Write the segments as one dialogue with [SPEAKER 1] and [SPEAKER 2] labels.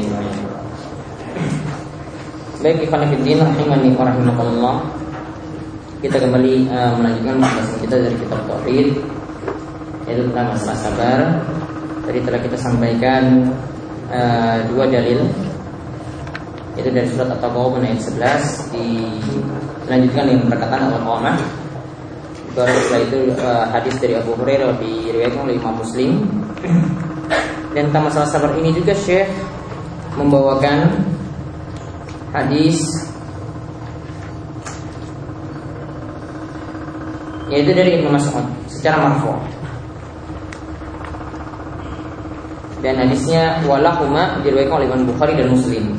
[SPEAKER 1] Ajma'in. Baik Kita kembali uh, melanjutkan pembahasan kita dari kitab Tauhid yaitu tentang masalah sabar. Tadi telah kita sampaikan uh, dua dalil yaitu dari surat At-Taghabun ayat 11 dilanjutkan dengan perkataan Al-Qamah Baru setelah itu uh, hadis dari Abu Hurairah diriwayatkan oleh Imam Muslim. Dan tentang masalah sabar ini juga Syekh membawakan hadis yaitu dari Ibnu Mas'ud secara marfu. Dan hadisnya walahuma diriwayatkan oleh Imam Bukhari dan Muslim.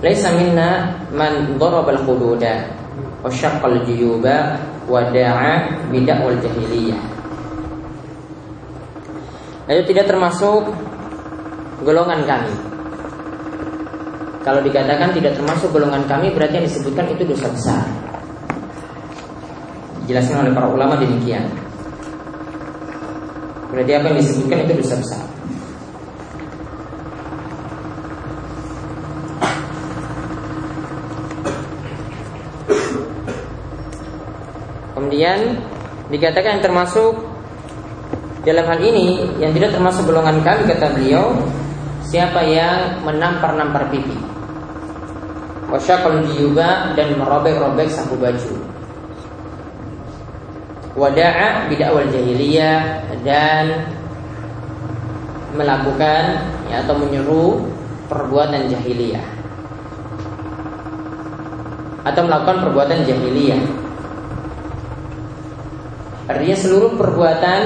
[SPEAKER 1] Laisa minna man daraba al-hududa wa syaqqa al-juyuba wada'a bidah wal jahiliyah. Itu tidak termasuk golongan kami. Kalau dikatakan tidak termasuk golongan kami berarti yang disebutkan itu dosa besar. Dijelaskan oleh para ulama demikian. Berarti apa yang disebutkan itu dosa besar. Kemudian dikatakan yang termasuk dalam hal ini yang tidak termasuk golongan kami kata beliau siapa yang menampar-nampar pipi. Wasyakal juga dan merobek-robek saku baju. Wada'a bidakwal jahiliyah dan melakukan ya, atau menyuruh perbuatan jahiliyah. Atau melakukan perbuatan jahiliyah Artinya seluruh perbuatan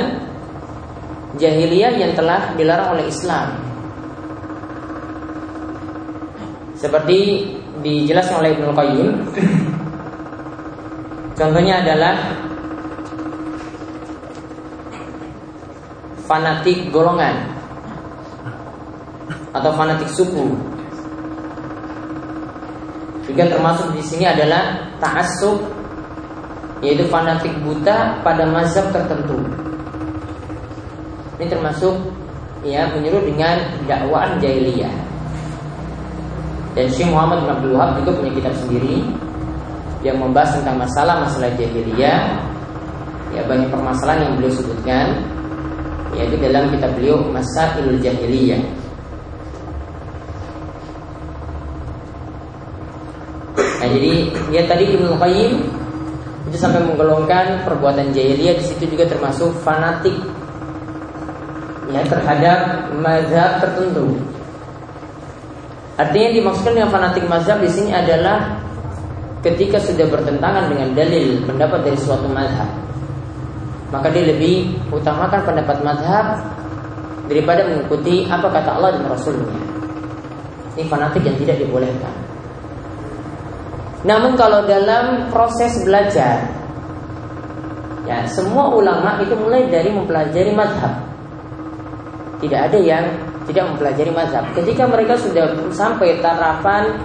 [SPEAKER 1] jahiliyah yang telah dilarang oleh Islam. Seperti dijelaskan oleh Ibnu Qayyim. Contohnya adalah fanatik golongan atau fanatik suku. Juga termasuk di sini adalah ta'assub yaitu fanatik buta pada mazhab tertentu. Ini termasuk ya menyuruh dengan dakwaan jahiliyah. Dan Syekh Muhammad bin Abdul Wahab juga punya kitab sendiri yang membahas tentang masalah-masalah jahiliyah. Ya banyak permasalahan yang beliau sebutkan yaitu dalam kitab beliau Masailul Jahiliyah. Nah, jadi dia tadi Ibnu Qayyim itu sampai menggolongkan perbuatan jahiliyah di situ juga termasuk fanatik ya terhadap mazhab tertentu. Artinya dimaksudkan dengan fanatik mazhab di sini adalah ketika sudah bertentangan dengan dalil pendapat dari suatu mazhab, maka dia lebih utamakan pendapat mazhab daripada mengikuti apa kata Allah dan Rasulnya. Ini fanatik yang tidak dibolehkan. Namun kalau dalam proses belajar Ya, semua ulama itu mulai dari mempelajari madhab. Tidak ada yang tidak mempelajari madhab. Ketika mereka sudah sampai tarapan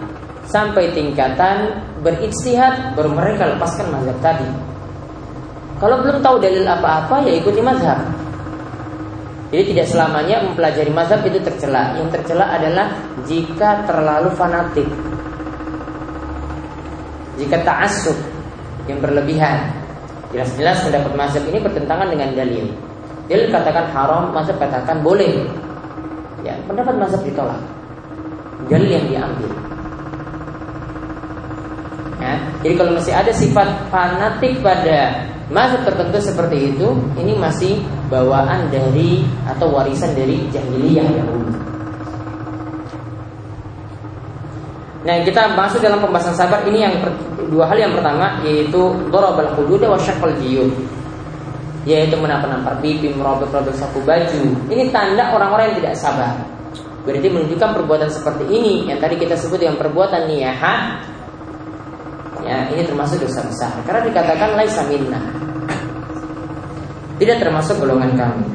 [SPEAKER 1] Sampai tingkatan beristihad Baru mereka lepaskan madhab tadi. Kalau belum tahu dalil apa-apa ya ikuti madhab. Jadi tidak selamanya mempelajari madhab itu tercela. Yang tercela adalah jika terlalu fanatik jika ta'assub yang berlebihan jelas-jelas pendapat mazhab ini bertentangan dengan dalil. Dalil katakan haram mazhab katakan boleh. Ya pendapat mazhab ditolak. Dalil yang diambil. Ya, jadi kalau masih ada sifat fanatik pada mazhab tertentu seperti itu ini masih bawaan dari atau warisan dari jahiliyah Yahudi Nah kita masuk dalam pembahasan sabar. Ini yang dua hal yang pertama yaitu dorobal hududa wa syakal yaitu menampar-nampar pipi, merobek-robek saku baju. Ini tanda orang-orang yang tidak sabar. Berarti menunjukkan perbuatan seperti ini yang tadi kita sebut dengan perbuatan niyaha. Ya, ini termasuk dosa besar. Karena dikatakan laisa minna. Tidak termasuk golongan kami.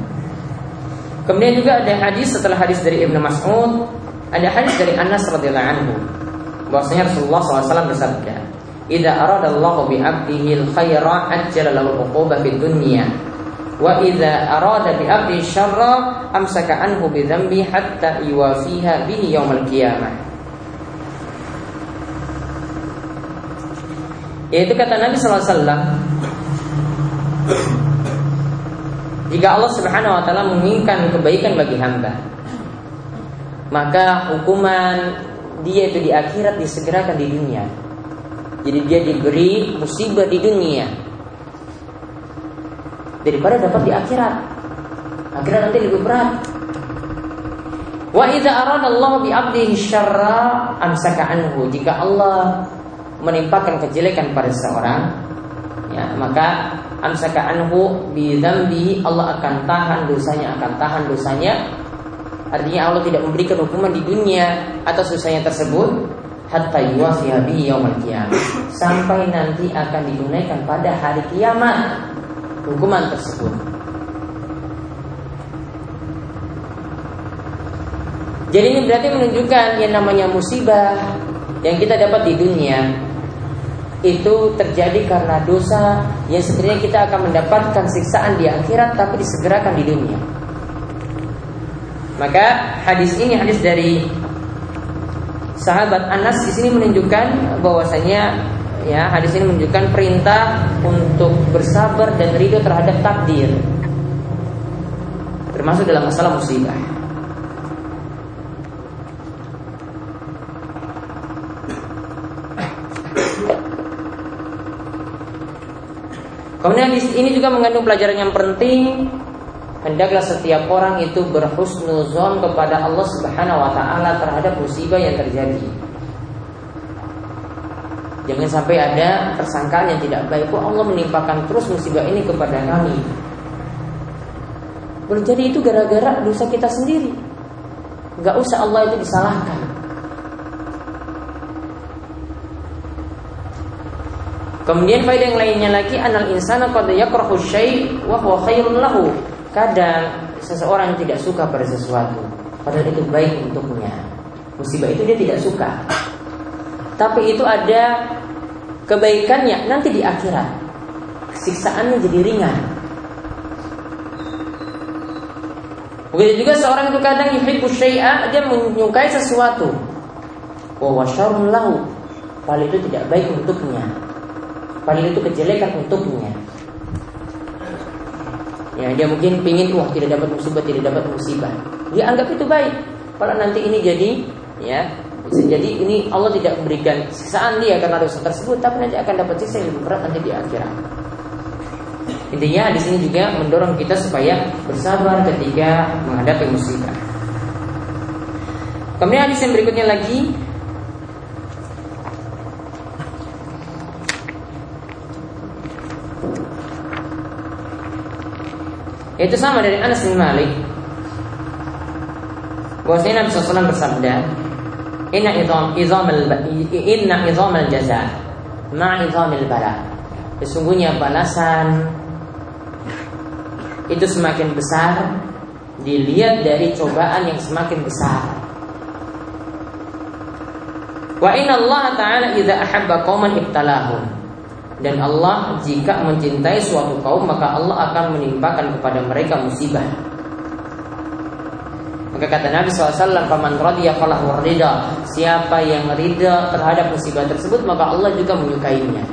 [SPEAKER 1] Kemudian juga ada hadis setelah hadis dari Ibnu Mas'ud, ada hadis dari Anas radhiyallahu anhu bahwasanya Rasulullah SAW bersabda, idza aradallahu bi 'abdihi al-khaira ajjala lahu al-uquba fid dunya wa idza arada bi 'abdi syarra amsaka anhu bi dhanbi hatta yuwafiha bihi yaumil qiyamah yaitu kata Nabi wasallam jika Allah Subhanahu wa taala menginginkan kebaikan bagi hamba maka hukuman dia itu di akhirat disegerakan di dunia. Jadi dia diberi musibah di dunia daripada dapat di akhirat. Akhirat nanti lebih berat. Wa idza Allah bi 'abdihi syarra amsaka anhu. Jika Allah menimpakan kejelekan pada seseorang, ya, maka amsaka anhu bi dzambi Allah akan tahan dosanya, akan tahan dosanya Artinya Allah tidak memberikan hukuman di dunia atas dosanya tersebut hatta yuwafiya bi yaumil qiyamah. Sampai nanti akan ditunaikan pada hari kiamat hukuman tersebut. Jadi ini berarti menunjukkan yang namanya musibah yang kita dapat di dunia itu terjadi karena dosa yang sebenarnya kita akan mendapatkan siksaan di akhirat tapi disegerakan di dunia. Maka hadis ini hadis dari sahabat Anas di sini menunjukkan bahwasanya ya hadis ini menunjukkan perintah untuk bersabar dan ridho terhadap takdir termasuk dalam masalah musibah. Kemudian ini juga mengandung pelajaran yang penting hendaklah setiap orang itu berhusnuzon kepada Allah Subhanahu wa taala terhadap musibah yang terjadi. Jangan sampai ada persangkaan yang tidak baik. Kok Allah menimpakan terus musibah ini kepada kami? Boleh jadi itu gara-gara dosa kita sendiri. Gak usah Allah itu disalahkan. Kemudian faedah yang lainnya lagi anal insana qad yakrahu syai' wa huwa khairun lahu. Kadang seseorang tidak suka pada sesuatu Padahal itu baik untuknya. Musibah itu dia tidak suka. Tapi itu ada kebaikannya nanti di akhirat. Siksaannya jadi ringan. Begitu juga seorang itu kadang yuhibbu syai'a Dia menyukai sesuatu. Wa lahu. Paling itu tidak baik untuknya. Paling itu kejelekan untuknya Ya, dia mungkin pingin wah tidak dapat musibah, tidak dapat musibah. Dia anggap itu baik. Kalau nanti ini jadi ya bisa jadi ini Allah tidak memberikan siksaan dia karena dosa tersebut, tapi nanti akan dapat siksa yang lebih berat nanti di akhirat. Intinya di sini juga mendorong kita supaya bersabar ketika menghadapi musibah. Kemudian hadis yang berikutnya lagi Itu sama dari Anas bin Malik. Bahwasanya Nabi SAW bersabda, Inna idham idham al inna idham al jaza ma idham al bala. Sesungguhnya balasan itu semakin besar dilihat dari cobaan yang semakin besar. Wa inna Allah Ta'ala idza ahabba qauman ibtalahum dan Allah jika mencintai suatu kaum maka Allah akan menimpakan kepada mereka musibah. Maka kata Nabi SAW, "Faman radiya falahu ridha." Siapa yang ridha terhadap musibah tersebut maka Allah juga menyukainya.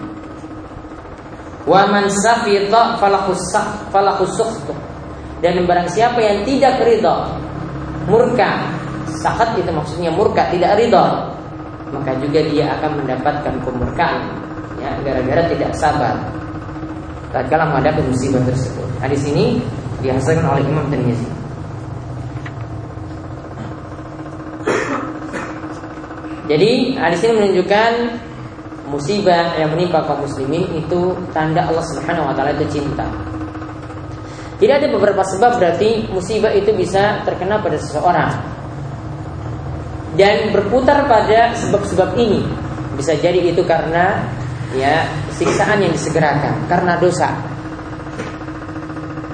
[SPEAKER 1] Wa man safita falahu Dan barang siapa yang tidak ridha, murka, sakat itu maksudnya murka, tidak ridha, maka juga dia akan mendapatkan kemurkaan ya gara-gara tidak sabar tatkala menghadapi musibah tersebut. Hadis ini dihasilkan oleh Imam Tirmizi. Jadi hadis ini menunjukkan musibah yang menimpa kaum muslimin itu tanda Allah Subhanahu wa taala itu cinta. Tidak ada beberapa sebab berarti musibah itu bisa terkena pada seseorang. Dan berputar pada sebab-sebab ini. Bisa jadi itu karena ya siksaan yang disegerakan karena dosa.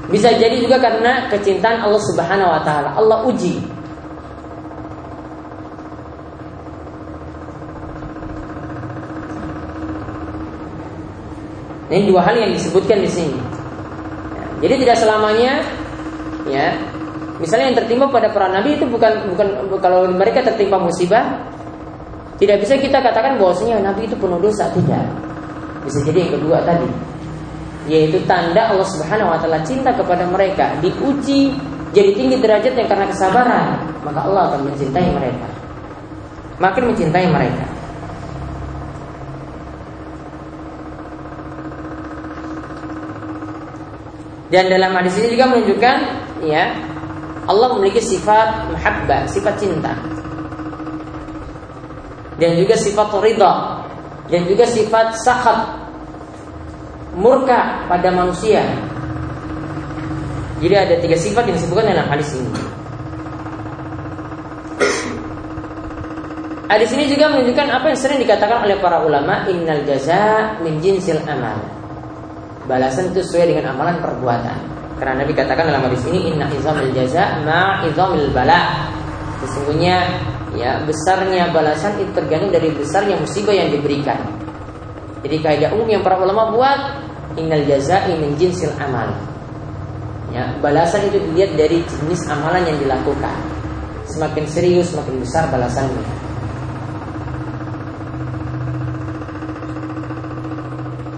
[SPEAKER 1] Bisa jadi juga karena kecintaan Allah Subhanahu wa taala. Allah uji. Ini dua hal yang disebutkan di sini. Jadi tidak selamanya ya misalnya yang tertimpa pada para nabi itu bukan bukan kalau mereka tertimpa musibah tidak bisa kita katakan bahwasanya nabi itu penuh dosa tidak. Bisa jadi yang kedua tadi yaitu tanda Allah Subhanahu wa taala cinta kepada mereka diuji jadi tinggi derajatnya karena kesabaran maka Allah akan mencintai mereka. Makin mencintai mereka. Dan dalam hadis ini juga menunjukkan ya Allah memiliki sifat mahabbah sifat cinta dan juga sifat ridha dan juga sifat sakhat murka pada manusia. Jadi ada tiga sifat yang disebutkan dalam hadis ini. Hadis ini juga menunjukkan apa yang sering dikatakan oleh para ulama, innal jaza min jinsil amal. Balasan itu sesuai dengan amalan perbuatan. Karena Nabi katakan dalam hadis ini, inna izamil jaza ma izamil bala. Sesungguhnya ya besarnya balasan itu tergantung dari besarnya musibah yang diberikan. Jadi kaidah umum yang para ulama buat innal jazai min jinsil amal. Ya, balasan itu dilihat dari jenis amalan yang dilakukan. Semakin serius, semakin besar balasannya.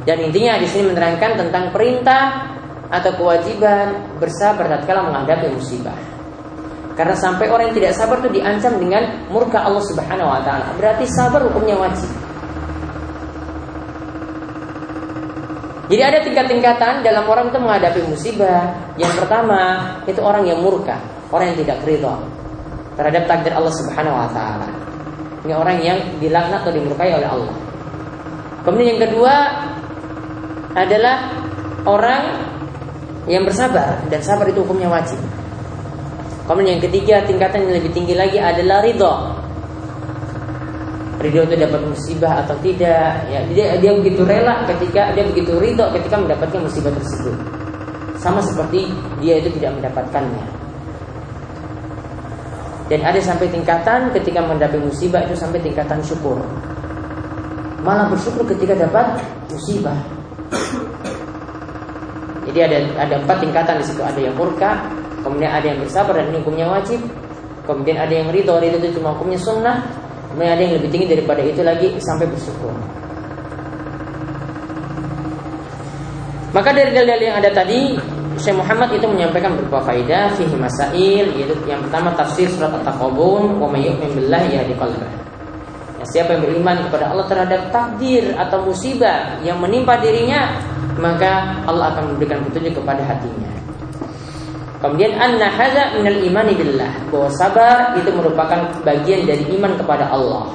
[SPEAKER 1] Dan intinya di sini menerangkan tentang perintah atau kewajiban bersabar tatkala menghadapi musibah. Karena sampai orang yang tidak sabar itu diancam dengan murka Allah Subhanahu wa taala. Berarti sabar hukumnya wajib. Jadi ada tingkat-tingkatan dalam orang itu menghadapi musibah. Yang pertama itu orang yang murka, orang yang tidak ridho terhadap takdir Allah Subhanahu wa taala. Ini orang yang dilaknat atau dimurkai oleh Allah. Kemudian yang kedua adalah orang yang bersabar dan sabar itu hukumnya wajib. Kemudian yang ketiga tingkatan yang lebih tinggi lagi adalah ridho ridho itu dapat musibah atau tidak. Ya dia dia begitu rela ketika dia begitu ridho ketika mendapatkan musibah tersebut. Sama seperti dia itu tidak mendapatkannya. Dan ada sampai tingkatan ketika mendapat musibah itu sampai tingkatan syukur. Malah bersyukur ketika dapat musibah. Jadi ada ada empat tingkatan di situ. Ada yang murka kemudian ada yang bersabar dan hukumnya wajib kemudian ada yang ridho ridho itu cuma hukumnya sunnah Kemudian ada yang lebih tinggi daripada itu lagi sampai bersyukur. Maka dari dalil yang ada tadi Syekh Muhammad itu menyampaikan beberapa faidah fihi masail yaitu yang pertama tafsir surat At-Taqabun wa may yu'min billahi yahdi. Ya, siapa yang beriman kepada Allah terhadap takdir atau musibah yang menimpa dirinya maka Allah akan memberikan petunjuk kepada hatinya. Kemudian anna hadza minal imani billah bahwa sabar itu merupakan bagian dari iman kepada Allah.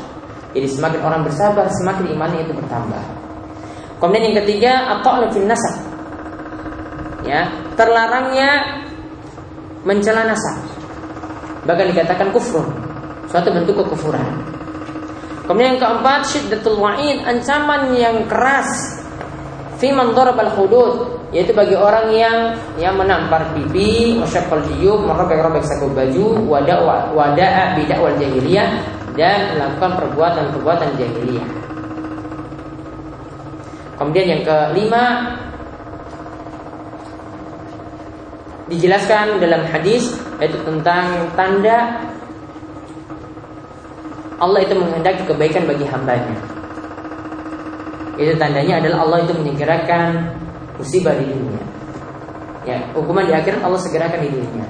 [SPEAKER 1] Jadi semakin orang bersabar, semakin imannya itu bertambah. Kemudian yang ketiga, atau fil nasab. Ya, terlarangnya mencela nasab. Bahkan dikatakan kufur, suatu bentuk kekufuran. Kemudian yang keempat, syiddatul wa'id, ancaman yang keras fi man darabal hudud yaitu bagi orang yang yang menampar pipi, musyaqqal jiyub, merobek-robek saku baju, wada bidah wal jahiliyah dan melakukan perbuatan-perbuatan jahiliyah. Kemudian yang kelima dijelaskan dalam hadis yaitu tentang tanda Allah itu menghendaki kebaikan bagi hambanya. Itu tandanya adalah Allah itu menyegerakan musibah di dunia. Ya, hukuman di akhirat Allah segerakan di dunia.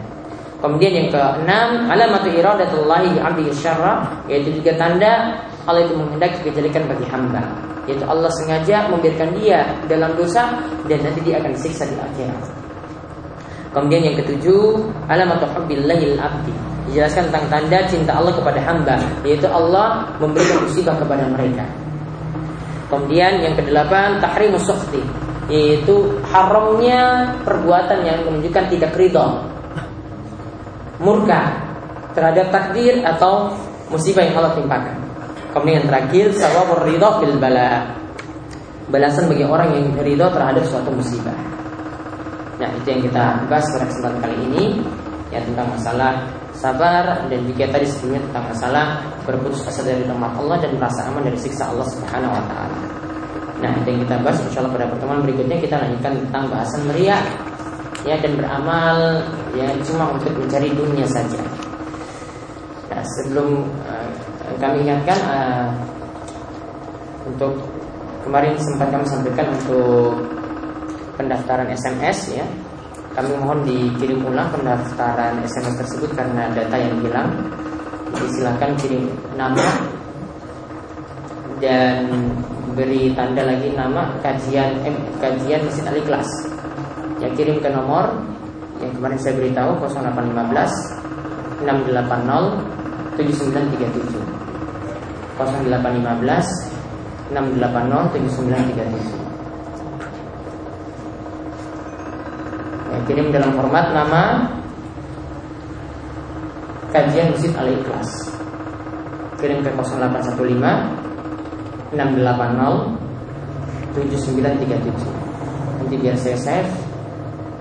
[SPEAKER 1] Kemudian yang keenam, alamatu iradatullahi 'abdi syarra, yaitu juga tanda Allah itu menghendaki kejelekan bagi hamba. Yaitu Allah sengaja membiarkan dia dalam dosa dan nanti dia akan disiksa di akhirat. Kemudian yang ketujuh, alamatu hubbillahil 'abdi. Dijelaskan tentang tanda cinta Allah kepada hamba, yaitu Allah memberikan musibah kepada mereka. Kemudian yang kedelapan, tahrimus sukhti, yaitu haramnya perbuatan yang menunjukkan tidak ridho. Murka terhadap takdir atau musibah yang Allah timpakan. Kemudian yang terakhir sawabur ridho bil bala. Balasan bagi orang yang ridho terhadap suatu musibah. Nah itu yang kita bahas pada kesempatan kali ini ya tentang masalah sabar dan juga tadi sebelumnya tentang masalah berputus asa dari rahmat Allah dan merasa aman dari siksa Allah Subhanahu wa taala. Nah, itu yang kita bahas insya Allah pada pertemuan berikutnya kita lanjutkan tentang bahasan meriah ya dan beramal ya cuma untuk mencari dunia saja. Nah, sebelum uh, kami ingatkan uh, untuk kemarin sempat kami sampaikan untuk pendaftaran SMS ya. Kami mohon dikirim ulang pendaftaran SMS tersebut karena data yang hilang. Jadi silakan kirim nama dan beri tanda lagi nama kajian eh, kajian mesin al kelas. Ya kirim ke nomor yang kemarin saya beritahu 0815 680 7937 0815 680 7937 ya, kirim dalam format nama kajian mesin al kelas. Kirim ke 0815 680 7937 nanti biar saya save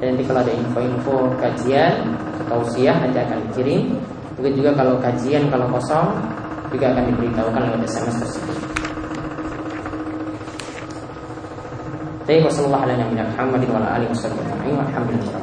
[SPEAKER 1] dan nanti kalau ada info-info kajian atau tausiah nanti akan dikirim. Mungkin juga kalau kajian kalau kosong juga akan diberitahukan lewat SMS tersebut. Tapi wassalamualaikum warahmatullahi wabarakatuh.